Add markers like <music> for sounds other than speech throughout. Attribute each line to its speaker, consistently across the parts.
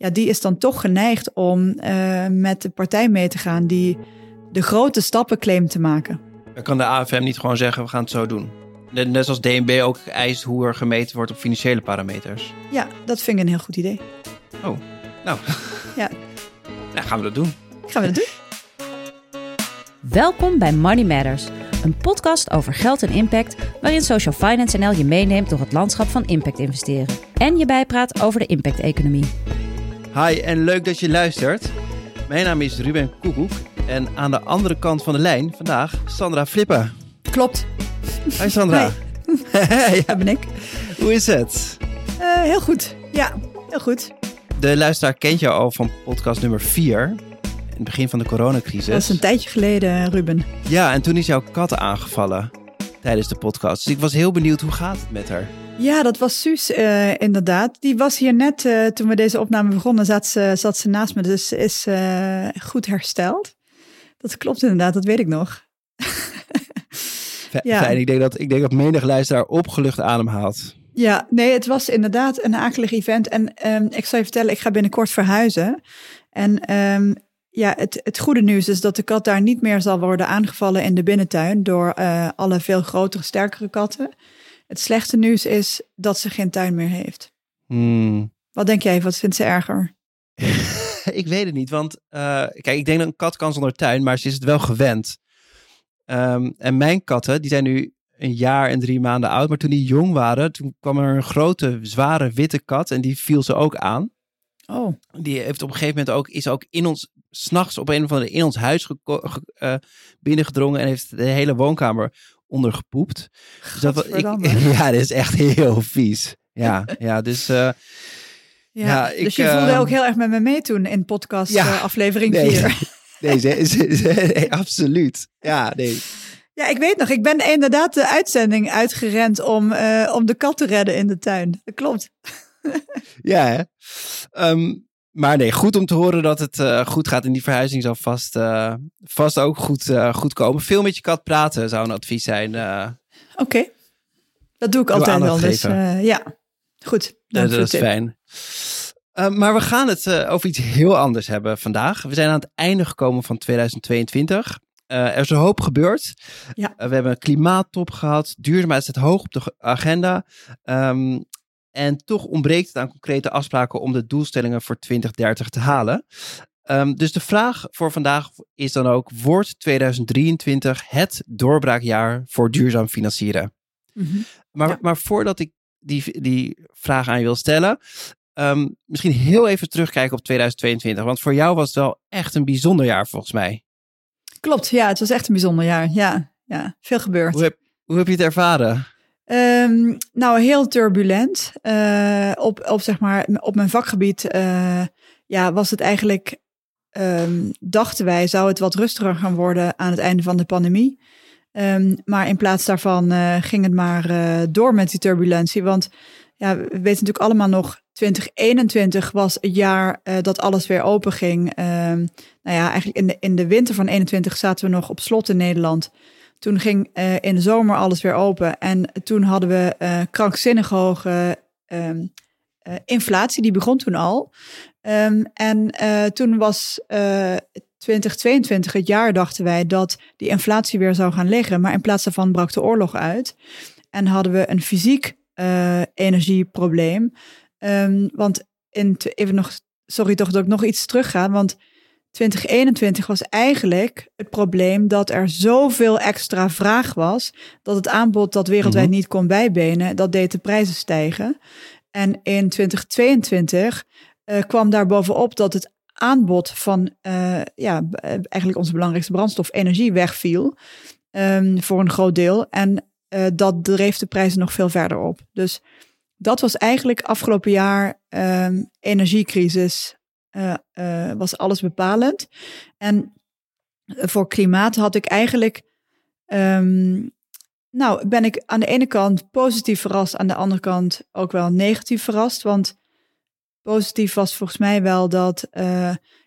Speaker 1: ja, die is dan toch geneigd om uh, met de partij mee te gaan die de grote stappen claimt te maken.
Speaker 2: Dan kan de AFM niet gewoon zeggen, we gaan het zo doen. Net zoals DNB ook eist hoe er gemeten wordt op financiële parameters.
Speaker 1: Ja, dat vind ik een heel goed idee.
Speaker 2: Oh, nou. <laughs>
Speaker 1: Ja.
Speaker 2: Nou, gaan we dat doen.
Speaker 1: Gaan we dat doen.
Speaker 3: Welkom bij Money Matters, een podcast over geld en impact, waarin Social Finance NL je meeneemt door het landschap van impact investeren en je bijpraat over de impact-economie.
Speaker 2: Hi en leuk dat je luistert. Mijn naam is Ruben Koekoek en aan de andere kant van de lijn vandaag Sandra Flippen.
Speaker 1: Klopt.
Speaker 2: Hi Sandra.
Speaker 1: Hi. <laughs> ja, ben ik.
Speaker 2: Hoe is het?
Speaker 1: Uh, heel goed. Ja, heel goed.
Speaker 2: De luisteraar kent jou al van podcast nummer 4 in het begin van de coronacrisis. Dat
Speaker 1: is een tijdje geleden, Ruben.
Speaker 2: Ja, en toen is jouw kat aangevallen tijdens de podcast. Dus ik was heel benieuwd, hoe gaat het met haar?
Speaker 1: Ja, dat was Suus uh, inderdaad. Die was hier net, uh, toen we deze opname begonnen, zat ze, zat ze naast me. Dus is uh, goed hersteld. Dat klopt inderdaad, dat weet ik nog.
Speaker 2: ja. Fijn, ik denk, dat, ik denk dat menig luisteraar opgelucht ademhaalt.
Speaker 1: Ja, nee, het was inderdaad een akelig event. En um, ik zal je vertellen, ik ga binnenkort verhuizen. En um, ja, het, het goede nieuws is dat de kat daar niet meer zal worden aangevallen in de binnentuin door alle veel grotere, sterkere katten. Het slechte nieuws is dat ze geen tuin meer heeft.
Speaker 2: Hmm.
Speaker 1: Wat denk jij? Wat vindt ze erger? <laughs>
Speaker 2: ik weet het niet, want uh, kijk, ik denk dat een kat kan zonder tuin, maar ze is het wel gewend. Um, en mijn katten, die zijn nu een jaar en drie maanden oud, maar toen die jong waren, toen kwam er een grote, zware witte kat en die viel ze ook aan.
Speaker 1: Oh.
Speaker 2: Die heeft op een gegeven moment ook, is ook in ons, s'nachts op een of andere in ons huis uh, binnengedrongen en heeft de hele woonkamer onder gepoept.
Speaker 1: Dus dat, ik, <laughs>
Speaker 2: ja, dat is echt heel vies. Ja, ja dus... Uh,
Speaker 1: ja, ja ik, dus je voelde uh, ook heel erg met me mee toen in podcast ja, uh, aflevering 4.
Speaker 2: Nee, <laughs> nee, nee, absoluut. Ja, nee.
Speaker 1: Ja, ik weet nog, ik ben inderdaad de uitzending uitgerend om, om de kat te redden in de tuin. Dat klopt. <laughs>
Speaker 2: ja, hè? Um, maar nee, goed om te horen dat het uh, goed gaat. En die verhuizing zal vast, uh, vast ook goed, uh, goed komen. Veel met je kat praten zou een advies zijn.
Speaker 1: Oké, okay. dat doe ik altijd wel. Dus ja, goed.
Speaker 2: dat is fijn. maar we gaan het over iets heel anders hebben vandaag. We zijn aan het einde gekomen van 2022. er is een hoop gebeurd.
Speaker 1: Ja.
Speaker 2: we hebben een klimaattop gehad. Duurzaamheid staat hoog op de agenda. Um, en toch ontbreekt het aan concrete afspraken om de doelstellingen voor 2030 te halen. Um, dus de vraag voor vandaag is dan ook: wordt 2023 het doorbraakjaar voor duurzaam financieren?
Speaker 1: Mm -hmm.
Speaker 2: maar,
Speaker 1: ja.
Speaker 2: maar voordat ik die, die vraag aan je wil stellen, um, misschien heel even terugkijken op 2022. Want voor jou was het wel echt een bijzonder jaar volgens mij.
Speaker 1: Klopt, ja, het was echt een bijzonder jaar. Ja, ja veel gebeurd.
Speaker 2: Hoe heb, hoe heb je het ervaren?
Speaker 1: Um, nou, heel turbulent. Uh, op, op, zeg maar, op mijn vakgebied uh, ja, was het eigenlijk, um, dachten wij, zou het wat rustiger gaan worden aan het einde van de pandemie. Um, maar in plaats daarvan uh, ging het maar door met die turbulentie. Want ja, we weten natuurlijk allemaal nog, 2021 was het jaar dat alles weer open ging. nou ja, eigenlijk in de, in de winter van 21 zaten we nog op slot in Nederland. Toen ging uh, in de zomer alles weer open. En toen hadden we uh, krankzinnig hoge um, uh, inflatie. Die begon toen al. Um, en toen was 2022 het jaar, dachten wij, dat die inflatie weer zou gaan liggen. Maar in plaats daarvan brak de oorlog uit. En hadden we een fysiek energieprobleem. Um, want in even nog, sorry toch dat ik nog iets terug ga. Want 2021 was eigenlijk het probleem dat er zoveel extra vraag was, dat het aanbod dat wereldwijd mm -hmm. niet kon bijbenen, dat deed de prijzen stijgen. En in 2022 uh, kwam daar bovenop dat het aanbod van uh, ja, eigenlijk onze belangrijkste brandstof, energie, wegviel um, voor een groot deel. En uh, dat dreef de prijzen nog veel verder op. Dus dat was eigenlijk afgelopen jaar um, energiecrisis, uh, uh, was alles bepalend. En voor klimaat had ik eigenlijk, um, nou ben ik aan de ene kant positief verrast, aan de andere kant ook wel negatief verrast. Want positief was volgens mij wel dat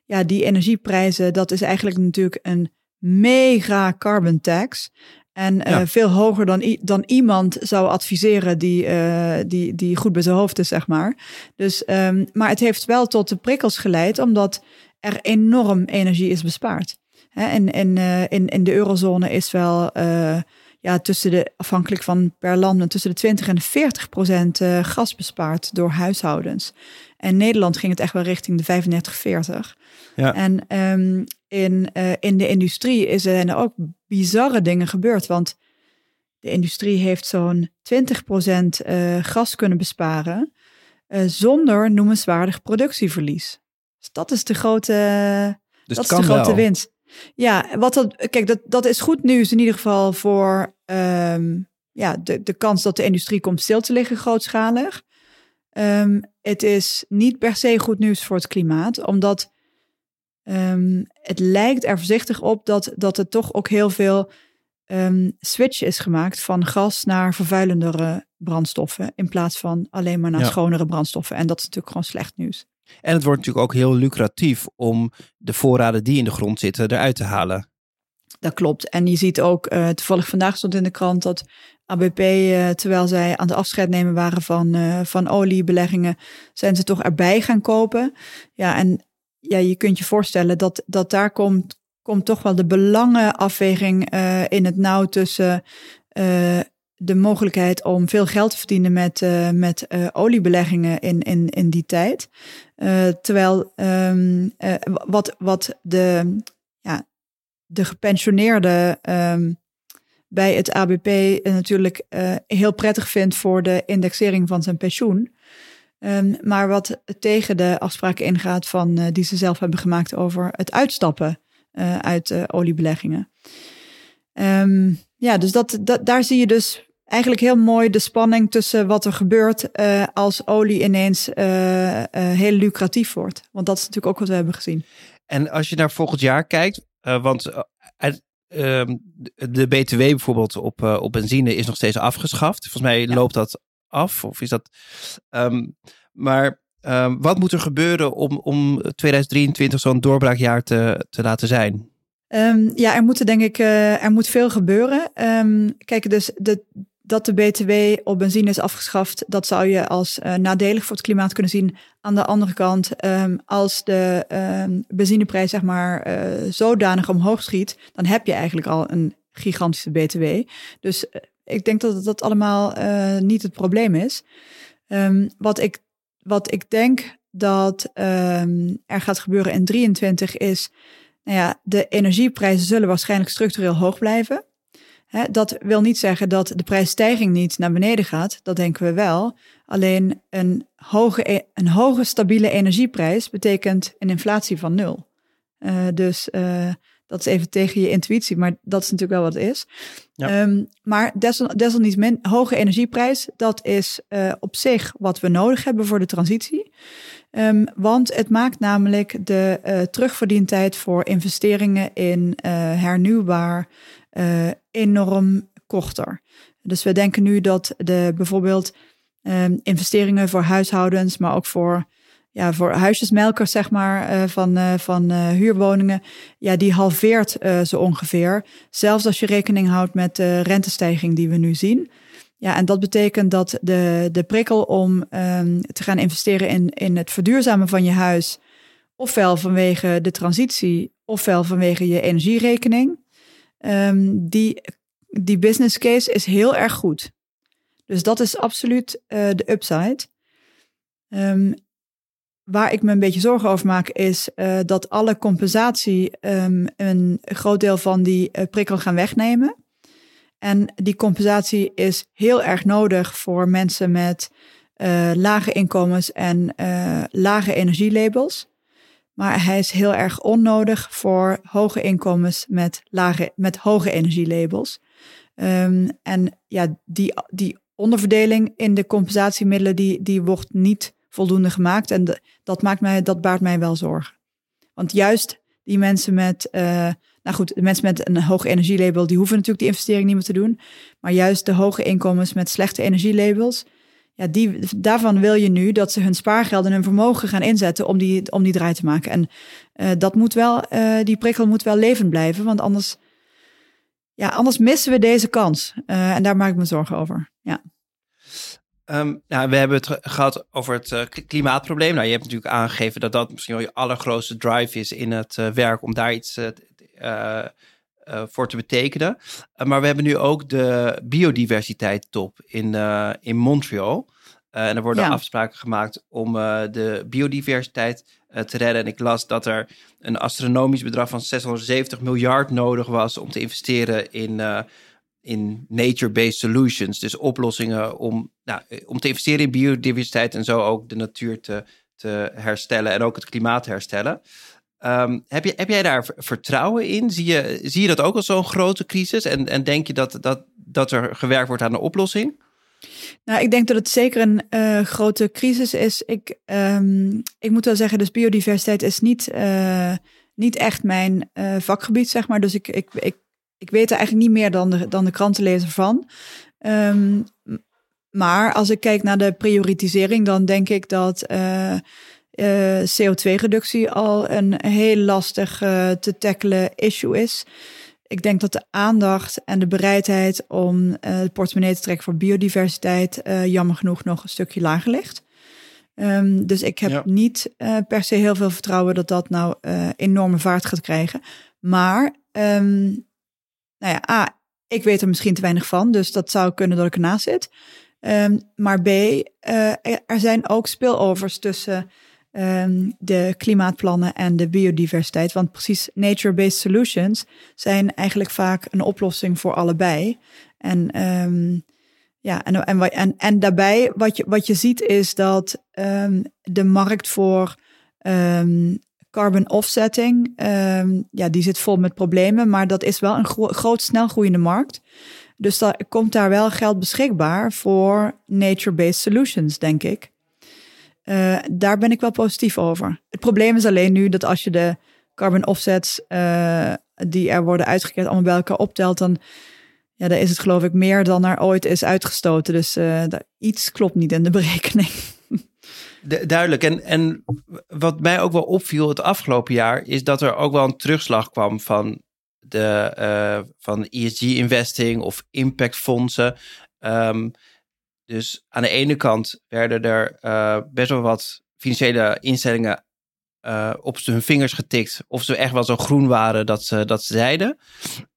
Speaker 1: ja, die energieprijzen, dat is eigenlijk natuurlijk een mega carbon tax. En
Speaker 2: Ja.
Speaker 1: eh, veel hoger dan, dan iemand zou adviseren die, eh, die, die goed bij zijn hoofd is, zeg maar. Dus, ehm, maar het heeft wel tot de prikkels geleid, omdat er enorm energie is bespaard. Hè, en en eh, in, in de eurozone is wel ja, tussen de, afhankelijk van per land, tussen de 20 en de 40 procent gas bespaard door huishoudens. En Nederland ging het echt wel richting de 35, 40.
Speaker 2: Ja.
Speaker 1: En ehm, in, eh, in de industrie is er ook bizarre dingen gebeurd. Want de industrie heeft zo'n 20% eh gas kunnen besparen eh, zonder noemenswaardig productieverlies. Dus dat is de grote,
Speaker 2: Dus
Speaker 1: dat is de grote
Speaker 2: wel.
Speaker 1: winst. Ja, wat dat, kijk, dat, dat is goed nieuws in ieder geval voor ehm, ja, de, de kans dat de industrie komt stil te liggen grootschalig. Ehm, het is niet per se goed nieuws voor het klimaat, omdat ehm, het lijkt er voorzichtig op dat, dat er toch ook heel veel ehm, switch is gemaakt van gas naar vervuilendere brandstoffen in plaats van alleen maar naar
Speaker 2: Ja.
Speaker 1: schonere brandstoffen. En dat is natuurlijk gewoon slecht nieuws.
Speaker 2: En het wordt natuurlijk ook heel lucratief om de voorraden die in de grond zitten eruit te halen.
Speaker 1: Dat klopt. En je ziet ook, eh, toevallig vandaag stond in de krant dat ABP, eh, terwijl zij aan het afscheid nemen waren van, eh, van oliebeleggingen, zijn ze toch erbij gaan kopen. Ja, en ja, je kunt je voorstellen dat, dat daar komt, komt toch wel de belangenafweging in het nauw tussen de mogelijkheid om veel geld te verdienen met, met oliebeleggingen in, in, in die tijd. Terwijl ehm, eh, wat, wat de, de gepensioneerde ehm, bij het ABP natuurlijk eh, heel prettig vindt voor de indexering van zijn pensioen. Ehm, maar wat tegen de afspraken ingaat van eh, die ze zelf hebben gemaakt over het uitstappen eh, uit eh, oliebeleggingen. Ehm, ja, dus dat, daar zie je dus eigenlijk heel mooi de spanning tussen wat er gebeurt eh, als olie ineens eh, eh, heel lucratief wordt. Want dat is natuurlijk ook wat we hebben gezien.
Speaker 2: En als je naar volgend jaar kijkt, eh, want eh, ehm, de- BTW bijvoorbeeld op, eh, op benzine is nog steeds afgeschaft. Volgens mij
Speaker 1: Ja.
Speaker 2: loopt dat af, of is dat... ehm, maar ehm, wat moet er gebeuren om, om 2023 zo'n doorbraakjaar te, te laten zijn?
Speaker 1: Ja, er moet denk ik eh, er moet veel gebeuren. Kijk, dus de, dat de BTW op benzine is afgeschaft, dat zou je als eh, nadelig voor het klimaat kunnen zien. Aan de andere kant, ehm, als de ehm, benzineprijs zeg maar eh, zodanig omhoog schiet, dan heb je eigenlijk al een gigantische BTW. Dus eh, ik denk dat dat allemaal niet het probleem is. Ehm, wat, ik, wat ik denk dat er gaat gebeuren in 23 is nou ja, de energieprijzen zullen waarschijnlijk structureel hoog blijven. Dat wil niet zeggen dat de prijsstijging niet naar beneden gaat. Dat denken we wel. Alleen een hoge, e- een hoge stabiele energieprijs betekent een inflatie van nul. Eh, dus eh, dat is even tegen je intuïtie, maar dat is natuurlijk wel wat het is.
Speaker 2: Ja.
Speaker 1: Ehm, maar desal, desalniettemin, hoge energieprijs, dat is eh, op zich wat we nodig hebben voor de transitie. Ehm, want het maakt namelijk de eh, terugverdientijd voor investeringen in eh, hernieuwbaar enorm korter. Dus we denken nu dat de, bijvoorbeeld ehm, investeringen voor huishoudens, maar ook voor, ja, voor huisjesmelkers, zeg maar, eh, van, eh, van eh, huurwoningen, ja, die halveert zo ongeveer. Zelfs als je rekening houdt met de rentestijging die we nu zien. Ja, en dat betekent dat de, de prikkel om ehm, te gaan investeren in, in het verduurzamen van je huis, ofwel vanwege de transitie, ofwel vanwege je energierekening, ehm, die, die business case is heel erg goed. Dus dat is absoluut de upside. Ehm, waar ik me een beetje zorgen over maak, is eh, dat alle compensatie ehm, een groot deel van die eh, prikkel gaan wegnemen. En die compensatie is heel erg nodig voor mensen met eh, lage inkomens en lage energielabels. Maar hij is heel erg onnodig voor hoge inkomens met, lage, met hoge energielabels. Ehm, en ja, die, die onderverdeling in de compensatiemiddelen, die, die wordt niet voldoende gemaakt. En de- dat, maakt mij, dat baart mij wel zorgen. Want juist die mensen met, eh, nou goed, de mensen met een hoog energielabel, die hoeven natuurlijk die investering niet meer te doen. Maar juist de hoge inkomens met slechte energielabels, ja, die, daarvan wil je nu dat ze hun spaargeld en hun vermogen gaan inzetten om die, om die draai te maken. En eh, dat moet wel, eh, die prikkel moet wel levend blijven, want anders ja, anders missen we deze kans. En daar maak ik me zorgen over. Ja.
Speaker 2: Um, nou, we hebben het gehad over het uh, klimaatprobleem. Nou, je hebt natuurlijk aangegeven dat dat misschien wel je allergrootste drive is in het uh, werk om daar iets voor te betekenen. maar we hebben nu ook de biodiversiteit top in, in Montreal. en er worden afspraken gemaakt om de biodiversiteit te redden. En ik las dat er een astronomisch bedrag van 670 miljard nodig was om te investeren in in nature-based solutions. Dus oplossingen om, nou, om te investeren in biodiversiteit en zo ook de natuur te, te herstellen en ook het klimaat te herstellen. Ehm, heb, je, heb jij daar vertrouwen in? Zie je, zie je dat ook als zo'n grote crisis? En, en denk je dat, dat, dat er gewerkt wordt aan een oplossing?
Speaker 1: Nou, ik denk dat het zeker een uh, grote crisis is. Ik, um, ik moet wel zeggen, dus biodiversiteit is niet, uh, niet echt mijn vakgebied, zeg maar. Dus ik, ik ik weet er eigenlijk niet meer dan de, dan de krantenlezer van. Um, maar als ik kijk naar de prioritisering, dan denk ik dat uh, uh, CO2-reductie al een heel lastig uh, te tackelen issue is. Ik denk dat de aandacht en de bereidheid om het portemonnee te trekken voor biodiversiteit jammer genoeg nog een stukje lager ligt. Um, dus ik heb ja. niet per se heel veel vertrouwen dat dat nou enorme vaart gaat krijgen. Maar um, nou ja, A, ik weet er misschien te weinig van, dus dat zou kunnen dat ik ernaast zit. Um, maar B, uh, er zijn ook spillovers tussen um, de klimaatplannen en de biodiversiteit. Want precies nature-based solutions zijn eigenlijk vaak een oplossing voor allebei. En um, ja, en, en, en, en daarbij wat je, wat je ziet is dat de markt voor carbon offsetting, ehm, ja, die zit vol met problemen, maar dat is wel een gro groot, snel groeiende markt. Dus er komt daar wel geld beschikbaar voor nature-based solutions, denk ik. Uh, daar ben ik wel positief over. Het probleem is alleen nu dat als je de carbon offsets uh, die er worden uitgekeerd allemaal bij elkaar optelt, dan ja, dan is het geloof ik meer dan er ooit is uitgestoten. Dus uh, iets klopt niet in de <laughs> berekening
Speaker 2: duidelijk. En, en wat mij ook wel opviel het afgelopen jaar, is dat er ook wel een terugslag kwam van de uh, van ESG-investing of impactfondsen. Um, dus aan de ene kant werden er uh, best wel wat financiële instellingen uh, op hun vingers getikt of ze echt wel zo groen waren dat ze, dat ze zeiden.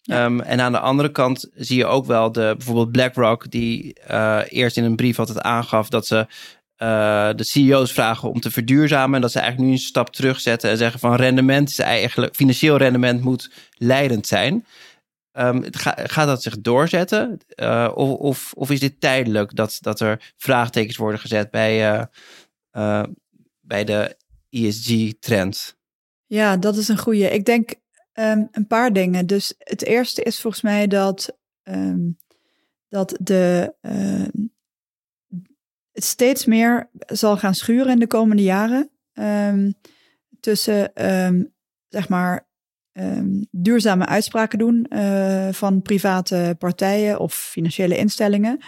Speaker 2: Ja. Um, en aan de andere kant zie je ook wel de, bijvoorbeeld BlackRock, die uh, eerst in een brief altijd aangaf dat ze uh, de CEO's vragen om te verduurzamen. En dat ze eigenlijk nu een stap terugzetten en zeggen van rendement is eigenlijk, financieel rendement moet leidend zijn. Um, ga, gaat dat zich doorzetten? Uh, of, of, of, is dit tijdelijk dat, dat er vraagtekens worden gezet bij, uh, bij de ESG-trend?
Speaker 1: Ja, dat is een goede. Ik denk um, een paar dingen. Dus het eerste is volgens mij dat, um, dat de het steeds meer zal gaan schuren in de komende jaren. Um, tussen, um, zeg maar, um, duurzame uitspraken doen uh, van private partijen of financiële instellingen.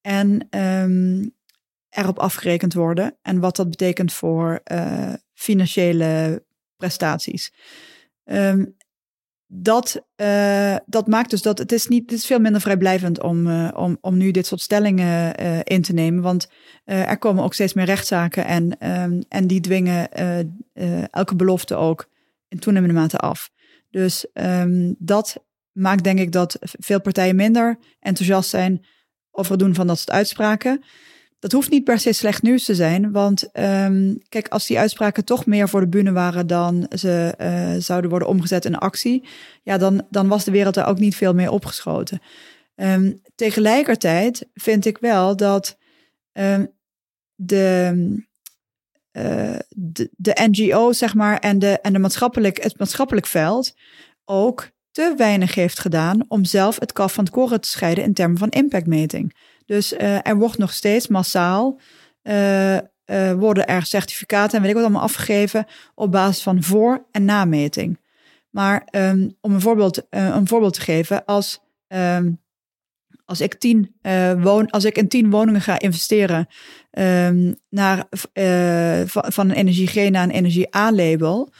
Speaker 1: En erop afgerekend worden. En wat dat betekent voor uh, financiële prestaties. Dat, uh, dat maakt dus dat het is niet, het is veel minder vrijblijvend om, uh, om, om nu dit soort stellingen uh, in te nemen. Want er komen ook steeds meer rechtszaken en, um, en die dwingen elke belofte ook in toenemende mate af. Dus um, dat maakt denk ik dat veel partijen minder enthousiast zijn over het doen van dat soort uitspraken. Dat hoeft niet per se slecht nieuws te zijn, want um, kijk, als die uitspraken toch meer voor de bühne waren dan ze uh, zouden worden omgezet in actie, ja, dan, dan was de wereld er ook niet veel meer opgeschoten. Um, tegelijkertijd vind ik wel dat um, de, uh, de, zeg maar, en, de, en de maatschappelijk, het maatschappelijk veld ook te weinig heeft gedaan om zelf het kaf van het koren te scheiden in termen van impactmeting. Dus uh, er wordt nog steeds massaal uh, uh, worden er certificaten en weet ik wat allemaal afgegeven op basis van voor- en nameting. Maar um, om een voorbeeld, een voorbeeld te geven, als, um, als, ik tien, woon, als ik in tien woningen ga investeren um, naar, van, een energie G naar een energie A-label.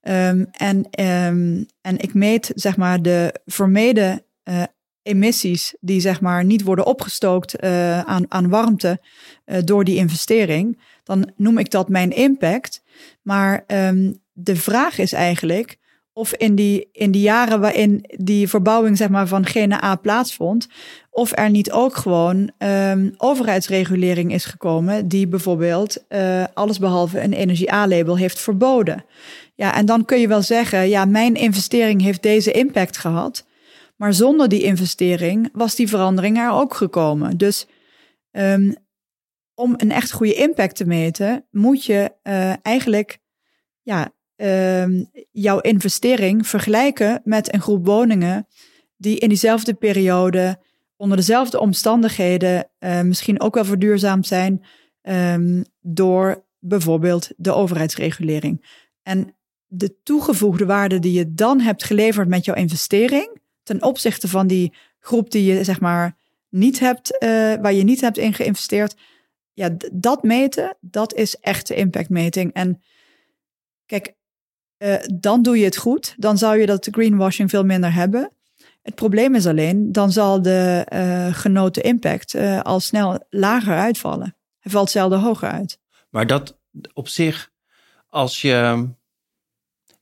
Speaker 1: en, en ik meet zeg maar de vermeden eh, emissies die zeg maar niet worden opgestookt uh, aan, aan warmte uh, door die investering, dan noem ik dat mijn impact. Maar um, de vraag is eigenlijk of in die, in die jaren waarin die verbouwing zeg maar, van GNA plaatsvond, of er niet ook gewoon um, overheidsregulering is gekomen die bijvoorbeeld uh, allesbehalve een energie-A-label heeft verboden. Ja, en dan kun je wel zeggen, ja, mijn investering heeft deze impact gehad. Maar zonder die investering was die verandering er ook gekomen. Dus um, om een echt goede impact te meten, moet je uh, eigenlijk ja, um, jouw investering vergelijken met een groep woningen die in diezelfde periode, onder dezelfde omstandigheden, uh, misschien ook wel verduurzaamd zijn um, door bijvoorbeeld de overheidsregulering. En de toegevoegde waarde die je dan hebt geleverd met jouw investering, ten opzichte van die groep die je zeg maar niet hebt, uh, waar je niet hebt in geïnvesteerd, ja, dat meten, dat is echte impactmeting. En kijk, uh, dan doe je het goed. Dan zou je dat greenwashing veel minder hebben. Het probleem is alleen, dan zal de uh, genoten impact al snel lager uitvallen. Hij valt zelden hoger uit.
Speaker 2: Maar dat op zich, als je.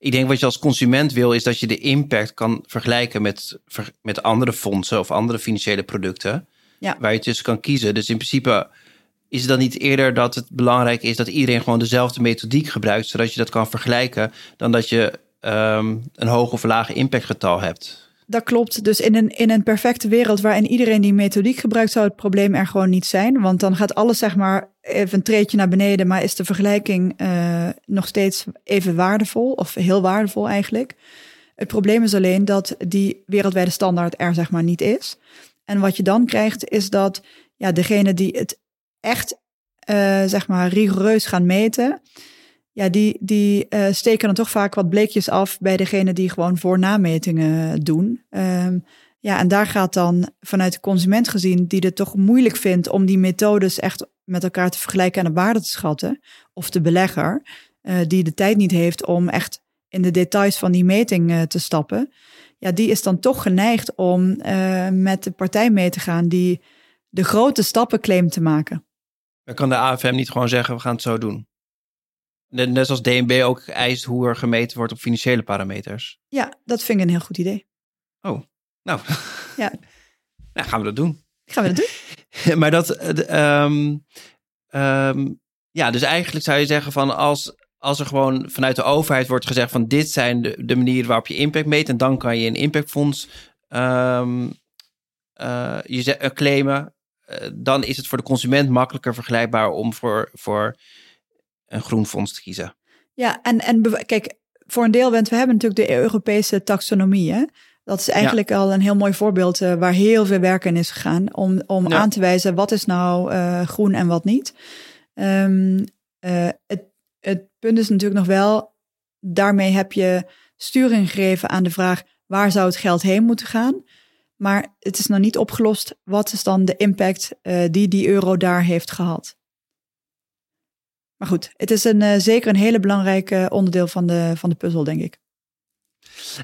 Speaker 2: Ik denk wat je als consument wil, is dat je de impact kan vergelijken met, met andere fondsen of andere financiële producten. Ja. Waar je tussen kan kiezen. Dus in principe is het dan niet eerder dat het belangrijk is dat iedereen gewoon dezelfde methodiek gebruikt, zodat je dat kan vergelijken, dan dat je um, een hoog of laag impactgetal hebt?
Speaker 1: Dat klopt. Dus in een, in een perfecte wereld waarin iedereen die methodiek gebruikt, zou het probleem er gewoon niet zijn. Want dan gaat alles zeg maar even een treetje naar beneden, maar is de vergelijking uh, nog steeds even waardevol of heel waardevol eigenlijk. Het probleem is alleen dat die wereldwijde standaard er zeg maar niet is. En wat je dan krijgt is dat ja, degene die het echt, uh, zeg maar, rigoureus gaan meten, ja, die, die uh, steken dan toch vaak wat bleekjes af bij degene die gewoon voor nametingen doen. Um, ja, en daar gaat dan vanuit de consument gezien, die het toch moeilijk vindt om die methodes echt met elkaar te vergelijken en de waarde te schatten, of de belegger, uh, die de tijd niet heeft om echt in de details van die meting te stappen, ja, die is dan toch geneigd om met de partij mee te gaan die de grote stappen claimt te maken.
Speaker 2: Dan kan de AFM niet gewoon zeggen, we gaan het zo doen. Net zoals DNB ook eist hoe er gemeten wordt op financiële parameters.
Speaker 1: Ja, dat vind ik een heel goed idee.
Speaker 2: Oh, nou. Ja. <laughs> nou, gaan we dat doen.
Speaker 1: Gaan we dat
Speaker 2: doen. <laughs> maar dat, um, um, ja, dus eigenlijk zou je zeggen van als, als er gewoon vanuit de overheid wordt gezegd van dit zijn de, de manieren waarop je impact meet en dan kan je een impactfonds um, uh, je claimen eh, dan is het voor de consument makkelijker vergelijkbaar om voor, voor een groen fonds te kiezen.
Speaker 1: Ja, en, en kijk, voor een deel, want we hebben natuurlijk de Europese taxonomie. Hè? Dat is eigenlijk al een heel mooi voorbeeld uh, waar heel veel werk in is gegaan om, om aan te wijzen wat is nou uh, groen en wat niet. Um, uh, het, het punt is natuurlijk nog wel, daarmee heb je sturing gegeven aan de vraag waar zou het geld heen moeten gaan. Maar het is nog niet opgelost. Wat is dan de impact die die euro daar heeft gehad? Maar goed, het is een, uh, zeker een hele belangrijke onderdeel van de, van de puzzel, denk ik.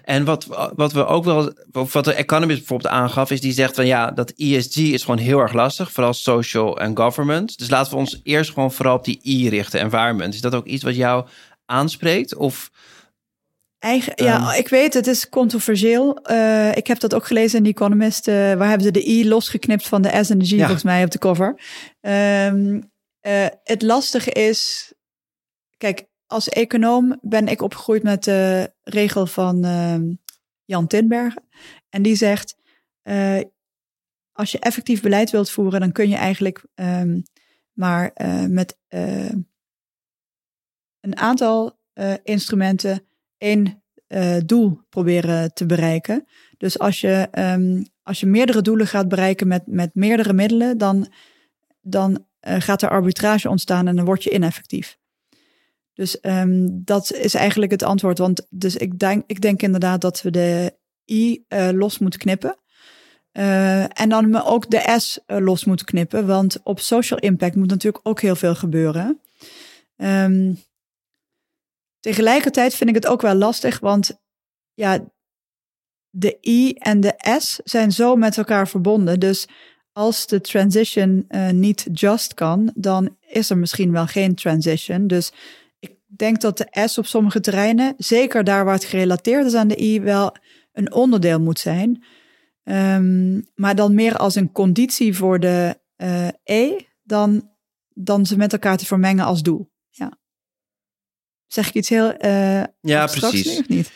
Speaker 2: En wat, wat we ook wel, wat de Economist bijvoorbeeld aangaf, is die zegt van ja, dat ESG is gewoon heel erg lastig, vooral social en government. Dus laten we ons eerst gewoon vooral op die I richten, environment. Is dat ook iets wat jou aanspreekt? Of
Speaker 1: Eigen, ja, um, ik weet, het is controversieel. Uh, ik heb dat ook gelezen in The Economist. Uh, waar hebben ze de I losgeknipt van de S en de G ja. volgens mij op de cover. Um, uh, het lastige is, kijk, als econoom ben ik opgegroeid met de regel van Jan Tinbergen. En die zegt, als je effectief beleid wilt voeren, dan kun je eigenlijk um, maar met een aantal instrumenten één doel proberen te bereiken. Dus als je, um, als je meerdere doelen gaat bereiken met, met meerdere middelen, dan, dan gaat er arbitrage ontstaan en dan word je ineffectief. Dus um, dat is eigenlijk het antwoord. Want dus ik denk, ik denk inderdaad dat we de I uh, los moeten knippen. en dan ook de S los moeten knippen. Want op social impact moet natuurlijk ook heel veel gebeuren. Um, Tegelijkertijd vind ik het ook wel lastig, want ja, de I en de S zijn zo met elkaar verbonden. Dus als de transition uh, niet just kan, dan is er misschien wel geen transition. Dus ik denk dat de S op sommige terreinen, zeker daar waar het gerelateerd is aan de I, wel een onderdeel moet zijn. Um, maar dan meer als een conditie voor de uh, E dan, dan ze met elkaar te vermengen als doel. Ja. Zeg ik iets heel. Uh,
Speaker 2: ja, precies.
Speaker 1: Nu, of niet?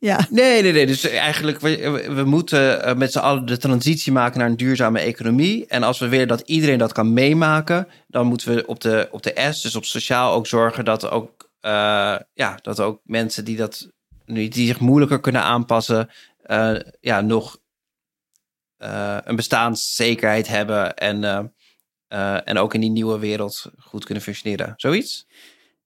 Speaker 2: Ja. Nee, nee, nee. Dus eigenlijk, we, we moeten eh, met z'n allen de transitie maken naar een duurzame economie. En als we willen dat iedereen dat kan meemaken, dan moeten we op de, op de S, dus op sociaal, ook zorgen dat ook, uh, ja, dat ook mensen die dat die zich moeilijker kunnen aanpassen, uh, ja, nog een bestaanszekerheid hebben en, en ook in die nieuwe wereld goed kunnen functioneren. Zoiets?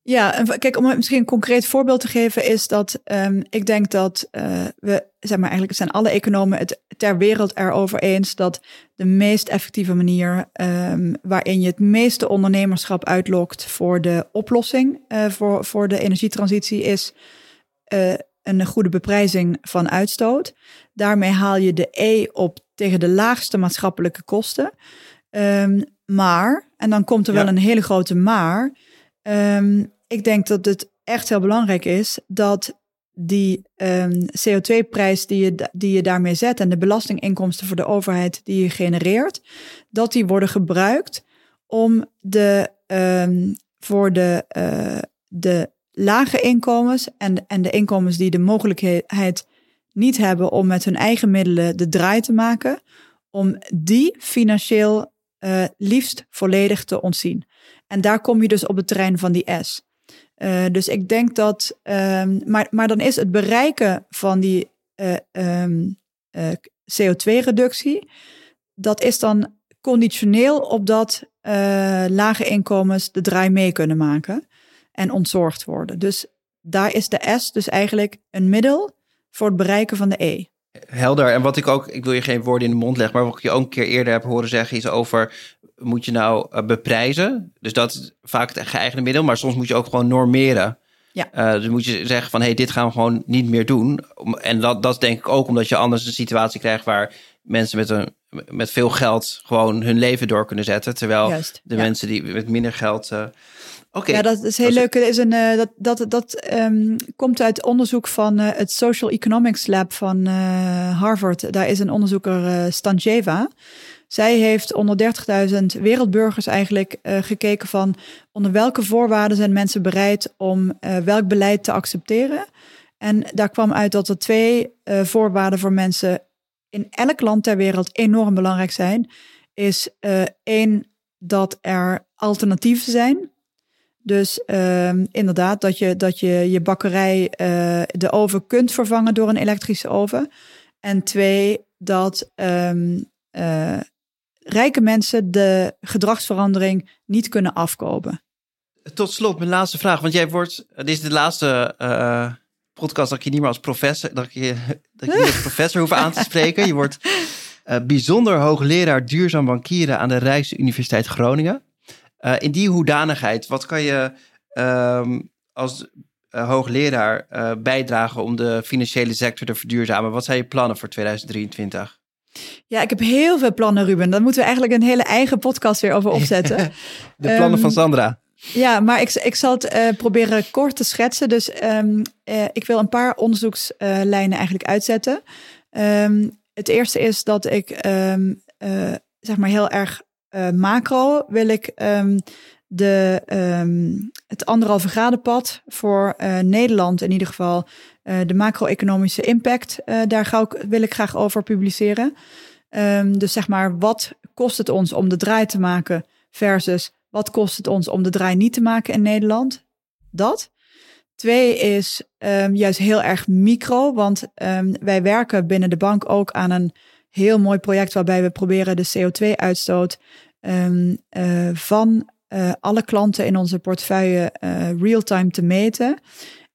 Speaker 1: Ja, en kijk, om misschien een concreet voorbeeld te geven, is dat um, ik denk dat uh, we, zeg maar, eigenlijk zijn alle economen het ter wereld erover eens dat de meest effectieve manier um, waarin je het meeste ondernemerschap uitlokt voor de oplossing uh, voor, voor de energietransitie is uh, een goede beprijzing van uitstoot. Daarmee haal je de E op tegen de laagste maatschappelijke kosten. Um, maar, en dan komt er ja. wel een hele grote maar. Um, ik denk dat het echt heel belangrijk is dat die um, CO2-prijs die je, die je daarmee zet en de belastinginkomsten voor de overheid die je genereert, dat die worden gebruikt om de, um, voor de, uh, de lage inkomens en, en de inkomens die de mogelijkheid niet hebben om met hun eigen middelen de draai te maken, om die financieel uh, liefst volledig te ontzien. En daar kom je dus op het terrein van die S. Uh, dus ik denk dat, um, maar, maar dan is het bereiken van die uh, um, uh, CO2-reductie, dat is dan conditioneel op dat lage inkomens de draai mee kunnen maken en ontzorgd worden. Dus daar is de S dus eigenlijk een middel voor het bereiken van de E.
Speaker 2: Helder. En wat ik ook, ik wil je geen woorden in de mond leggen, maar wat ik je ook een keer eerder heb horen zeggen, is over moet je nou uh, beprijzen. Dus dat is vaak het geëigende middel, maar soms moet je ook gewoon normeren.
Speaker 1: Ja.
Speaker 2: Uh, dus moet je zeggen van, hé, hey, dit gaan we gewoon niet meer doen. En dat, dat denk ik ook omdat je anders een situatie krijgt waar mensen met, een, met veel geld gewoon hun leven door kunnen zetten. Terwijl
Speaker 1: Juist,
Speaker 2: de
Speaker 1: ja.
Speaker 2: mensen die met minder geld... Uh, Okay.
Speaker 1: Ja, dat is heel leuk. Er is een, uh, dat dat, dat um, komt uit onderzoek van uh, het Social Economics Lab van uh, Harvard. Daar is een onderzoeker, Stanjeva. Zij heeft onder 30.000 wereldburgers eigenlijk gekeken van onder welke voorwaarden zijn mensen bereid om welk beleid te accepteren. En daar kwam uit dat er twee voorwaarden voor mensen in elk land ter wereld enorm belangrijk zijn. Is één, dat er alternatieven zijn. Dus um, inderdaad, dat je, dat je je bakkerij de oven kunt vervangen door een elektrische oven. En twee, dat uh, rijke mensen de gedragsverandering niet kunnen afkopen.
Speaker 2: Tot slot, mijn laatste vraag. Want jij wordt, dit is de laatste uh, podcast dat ik je niet meer als professor, dat ik je, <laughs> dat ik je niet als professor hoef aan te <laughs> spreken. Je wordt bijzonder hoogleraar duurzaam bankieren aan de Rijksuniversiteit Groningen. Uh, in die hoedanigheid, wat kan je um, als hoogleraar bijdragen om de financiële sector te verduurzamen? Wat zijn je plannen voor 2023?
Speaker 1: Ja, ik heb heel veel plannen, Ruben. Daar moeten we eigenlijk een hele eigen podcast weer over opzetten. <laughs>
Speaker 2: de plannen um, van Sandra.
Speaker 1: Ja, maar ik, ik zal het uh, proberen kort te schetsen. Dus um, uh, ik wil een paar onderzoekslijnen eigenlijk uitzetten. Um, het eerste is dat ik uh, zeg maar heel erg macro wil ik de, het anderhalve graden pad voor Nederland in ieder geval uh, de macro-economische impact. daar ga ik, wil ik graag over publiceren. Um, dus zeg maar, wat kost het ons om de draai te maken versus wat kost het ons om de draai niet te maken in Nederland? Dat. Twee is juist heel erg micro, want wij werken binnen de bank ook aan een heel mooi project waarbij we proberen de CO2-uitstoot um, uh, van alle klanten in onze portefeuille real-time te meten.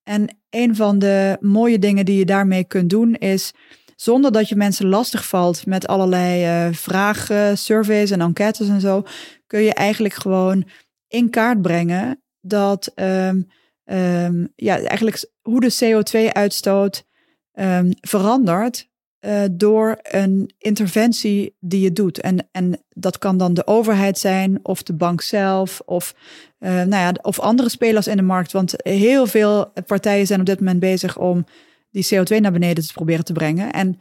Speaker 1: En een van de mooie dingen die je daarmee kunt doen is, zonder dat je mensen lastig valt met allerlei vragen, surveys en enquêtes en zo, kun je eigenlijk gewoon in kaart brengen dat um, um, ja, eigenlijk hoe de CO2-uitstoot ehm, verandert uh, door een interventie die je doet. En, en dat kan dan de overheid zijn, of de bank zelf, of, uh, nou ja, of andere spelers in de markt. Want heel veel partijen zijn op dit moment bezig om die CO2 naar beneden te proberen te brengen. En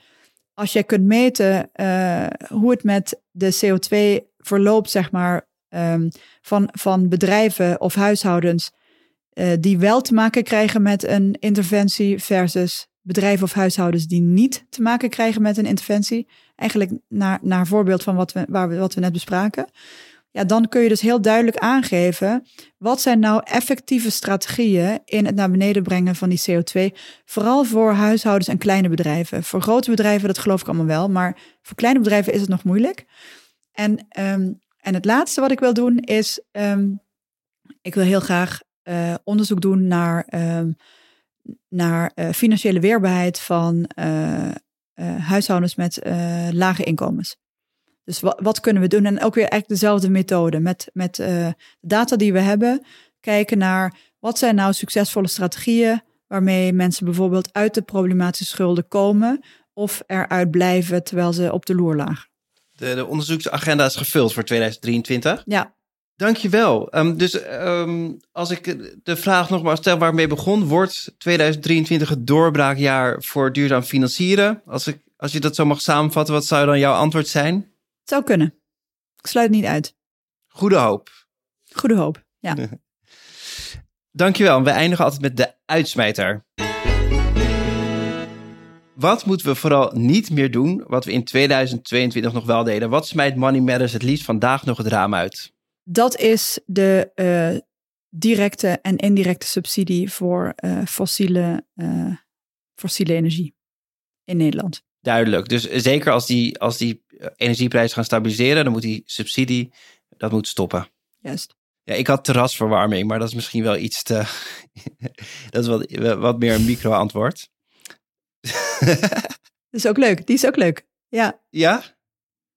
Speaker 1: als je kunt meten uh, hoe het met de CO2 verloopt, zeg maar, um, van, van bedrijven of huishoudens die wel te maken krijgen met een interventie versus bedrijven of huishoudens die niet te maken krijgen met een interventie. Eigenlijk naar, naar voorbeeld van wat we, waar we, wat we net bespraken. Ja, dan kun je dus heel duidelijk aangeven. Wat zijn nou effectieve strategieën in het naar beneden brengen van die CO2? Vooral voor huishoudens en kleine bedrijven. Voor grote bedrijven, dat geloof ik allemaal wel. Maar voor kleine bedrijven is het nog moeilijk. En, um, en het laatste wat ik wil doen is. Um, ik wil heel graag uh, onderzoek doen naar. Um, naar uh, financiële weerbaarheid van uh, uh, huishoudens met lage inkomens. Dus wat, wat, kunnen we doen? En ook weer eigenlijk dezelfde methode. Met, met de data die we hebben, kijken naar wat zijn nou succesvolle strategieën waarmee mensen bijvoorbeeld uit de problematische schulden komen of eruit blijven terwijl ze op de loer lagen.
Speaker 2: De, de onderzoeksagenda is gevuld voor 2023.
Speaker 1: Ja.
Speaker 2: Dankjewel. Um, dus um, als ik de vraag nogmaals stel waar ik mee begon, wordt 2023 het doorbraakjaar voor duurzaam financieren? Als, ik, als je dat zo mag samenvatten, wat zou dan jouw antwoord zijn?
Speaker 1: Het zou kunnen. Ik sluit het niet uit.
Speaker 2: Goede hoop.
Speaker 1: Goede hoop, ja. <laughs>
Speaker 2: Dankjewel. We eindigen altijd met de uitsmijter. Wat moeten we vooral niet meer doen wat we in 2022 nog wel deden? Wat smijt Money Matters het liefst vandaag nog het raam uit?
Speaker 1: Dat is de uh, directe en indirecte subsidie voor uh, fossiele, uh, fossiele energie in Nederland.
Speaker 2: Duidelijk. Dus zeker als die, als die energieprijzen gaan stabiliseren, dan moet die subsidie, dat moet stoppen.
Speaker 1: Juist.
Speaker 2: Ja, ik had terrasverwarming, maar dat is misschien wel iets te. <laughs> dat is wat, wat meer een micro-antwoord. <laughs>
Speaker 1: dat is ook leuk. Die is ook leuk. Ja.
Speaker 2: Ja?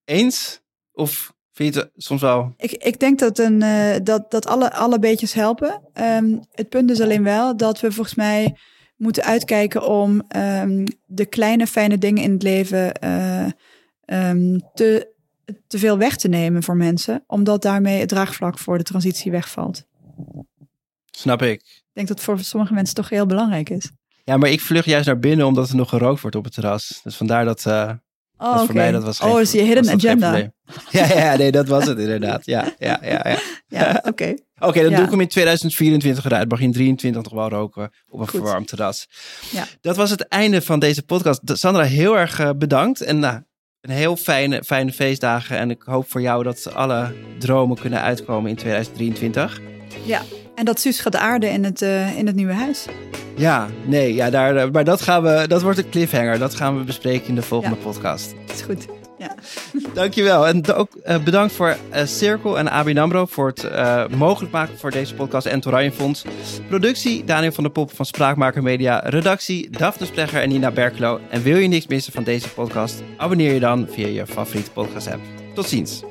Speaker 2: Eens? Of Vind je het soms wel?
Speaker 1: Ik, ik denk dat, een, uh, dat, dat alle, alle beetjes helpen. Um, het punt is alleen wel dat we volgens mij moeten uitkijken om um, de kleine fijne dingen in het leven uh, um, te, te veel weg te nemen voor mensen. Omdat daarmee het draagvlak voor de transitie wegvalt.
Speaker 2: Snap ik.
Speaker 1: Ik denk dat voor sommige mensen toch heel belangrijk is.
Speaker 2: Ja, maar ik vlug juist naar binnen omdat er nog gerookt wordt op het terras. Dus vandaar dat... Uh...
Speaker 1: Oh, dat
Speaker 2: voor mij dat was geen,
Speaker 1: oh, is je hidden agenda. <laughs>
Speaker 2: Ja, ja, nee, dat was het inderdaad. Ja, ja, ja. Ja, <laughs>
Speaker 1: ja oké.
Speaker 2: Okay. Oké, okay, dan ja. doe ik hem in 2024 eruit. Mag je in 23 nog wel roken op een Goed. verwarmd terras.
Speaker 1: Ja.
Speaker 2: Dat was het einde van deze podcast. Sandra, heel erg uh, bedankt. En nou, een heel fijne, fijne feestdagen. En ik hoop voor jou dat alle dromen kunnen uitkomen in 2023.
Speaker 1: Ja, en dat Suus gaat aarden in het, uh, in het nieuwe huis.
Speaker 2: Ja, nee, ja, daar, maar dat, gaan we, dat wordt een cliffhanger. Dat gaan we bespreken in de volgende
Speaker 1: ja.
Speaker 2: podcast.
Speaker 1: Dat is goed. Ja. <laughs>
Speaker 2: Dankjewel. En ook uh, bedankt voor uh, Cirkel en ABN AMRO voor het uh, mogelijk maken voor deze podcast en Torijn Fonds. Productie Daniel van der Pop van Spraakmaker Media. Redactie Daphne Splegger en Nina Berkelo. En wil je niks missen van deze podcast? Abonneer je dan via je favoriete podcast app. Tot ziens.